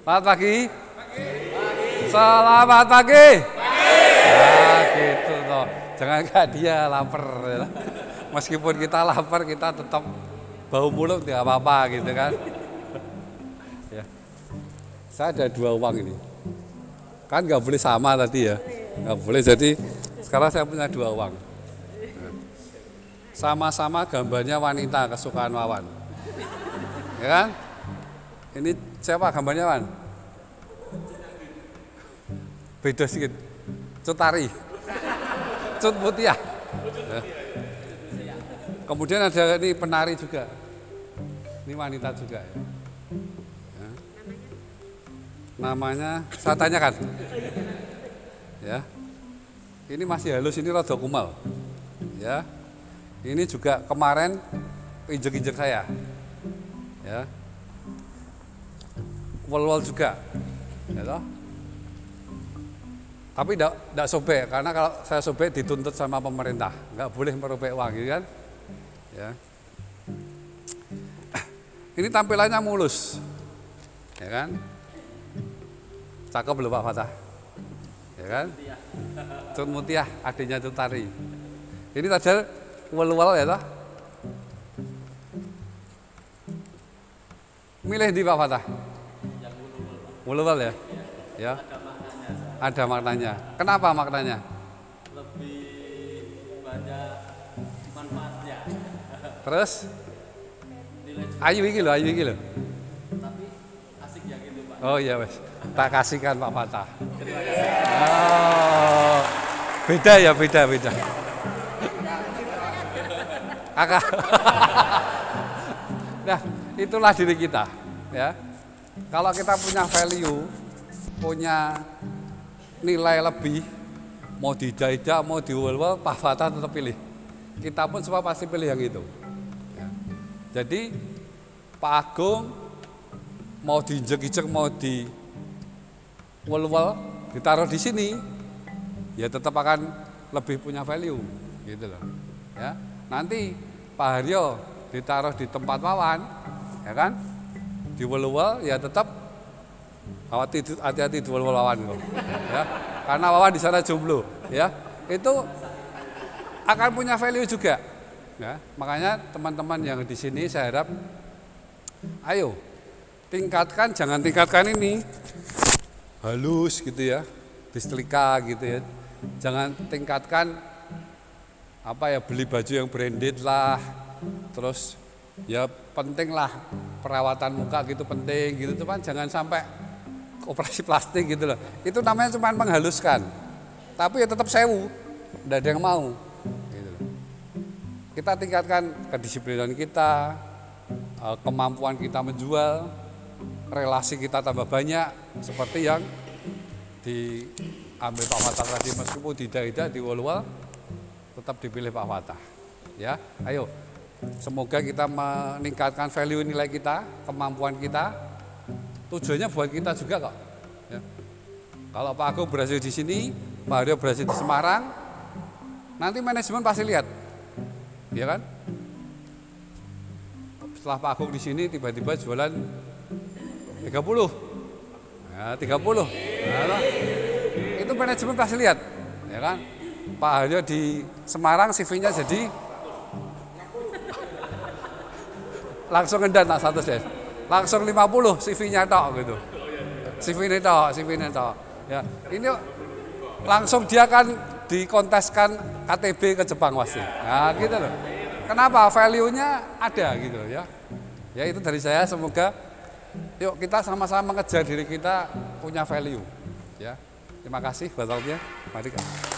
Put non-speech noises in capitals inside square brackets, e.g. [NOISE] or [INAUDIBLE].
Selamat pagi. Selamat pagi. Nah, gitu toh. Jangan kayak dia lapar. ya. Meskipun kita lapar, kita tetap bau mulut tidak apa-apa gitu kan. Ya. Saya ada dua uang ini. Kan nggak boleh sama tadi ya. Nggak boleh. Jadi sekarang saya punya dua uang. Sama-sama gambarnya wanita kesukaan Wawan. Ya kan? Ini siapa gambarnya Wan? Beda sedikit. Cutari. Cut Mutia. Ya. Kemudian ada ini penari juga. Ini wanita juga ya. Ya. Namanya saya tanyakan. Ya. Ini masih halus ini rada kumal. Ya. Ini juga kemarin injek-injek saya. Ya. Wol-wol juga. Ya toh? Tapi tidak sobek karena kalau saya sobek dituntut sama pemerintah, nggak boleh merobek uang, gitu kan? Ya. [COUGHS] Ini tampilannya mulus, ya kan? Cakep loh Pak Fatah, ya kan? Tut Mutiah, adiknya Tut Tari. Ini tadi wal-wal ya toh? Milih di Pak Fatah? Wal-wal ya? Ya. Ada maknanya. Kenapa maknanya? lebih banyak manfaatnya [LAUGHS] Terus? Ayu iki lho, ayu iki lho. tapi asik ya gitu pak Oh iya wes. Tak kasihkan Pak Fatah. Oh, beda ya, beda, beda. Kakak. [LAUGHS] nah, itulah diri kita, ya. Kalau kita punya value, punya nilai lebih, mau dijajah, mau diwel-wel, Pak Fatah tetap pilih. Kita pun semua pasti pilih yang itu. Ya. Jadi Pak Agung mau diinjek-injek, mau di ditaruh di sini, ya tetap akan lebih punya value, gitu loh. Ya, nanti Pak Haryo ditaruh di tempat Wawan, ya kan? Di wel-wel, ya tetap hati- hati-hati di wel-wel Wawan, kok. ya. Karena Wawan di sana jomblo, ya. Itu akan punya value juga. Ya, makanya teman-teman yang di sini saya harap ayo tingkatkan jangan tingkatkan ini halus gitu ya disetrika gitu ya jangan tingkatkan apa ya beli baju yang branded lah terus ya penting lah perawatan muka gitu penting gitu. Cuman jangan sampai operasi plastik gitu loh. Itu namanya cuma menghaluskan. Tapi ya tetap sewu tidak ada yang mau gitu loh. kita tingkatkan kedisiplinan kita eh, kemampuan kita menjual relasi kita tambah banyak seperti yang diambil Pak Fatah tadi. Meskipun tidak-tidak di wal tetap dipilih Pak Fatah. Ya ayo semoga kita meningkatkan value nilai kita kemampuan kita. Tujuannya buat kita juga kok ya. kalau Pak Agung berhasil di sini Pak Haryo berhasil di Semarang nanti manajemen pasti lihat ya kan? Setelah Pak Agung di sini tiba-tiba jualan 30 ya 30 nah, itu manajemen pasti lihat ya kan? Pak Haryo di Semarang CV-nya jadi langsung ngendan nak satu set langsung 50 CV-nya tok gitu. CV ini tok CV ini tok. Ya ini langsung dia kan dikonteskan KTB ke Jepang pasti nah gitu loh. Kenapa? Value-nya ada gitu ya. Ya itu dari saya. Semoga yuk kita sama-sama mengejar diri kita punya value. Ya. Terima kasih buat waktunya. Mari Kak.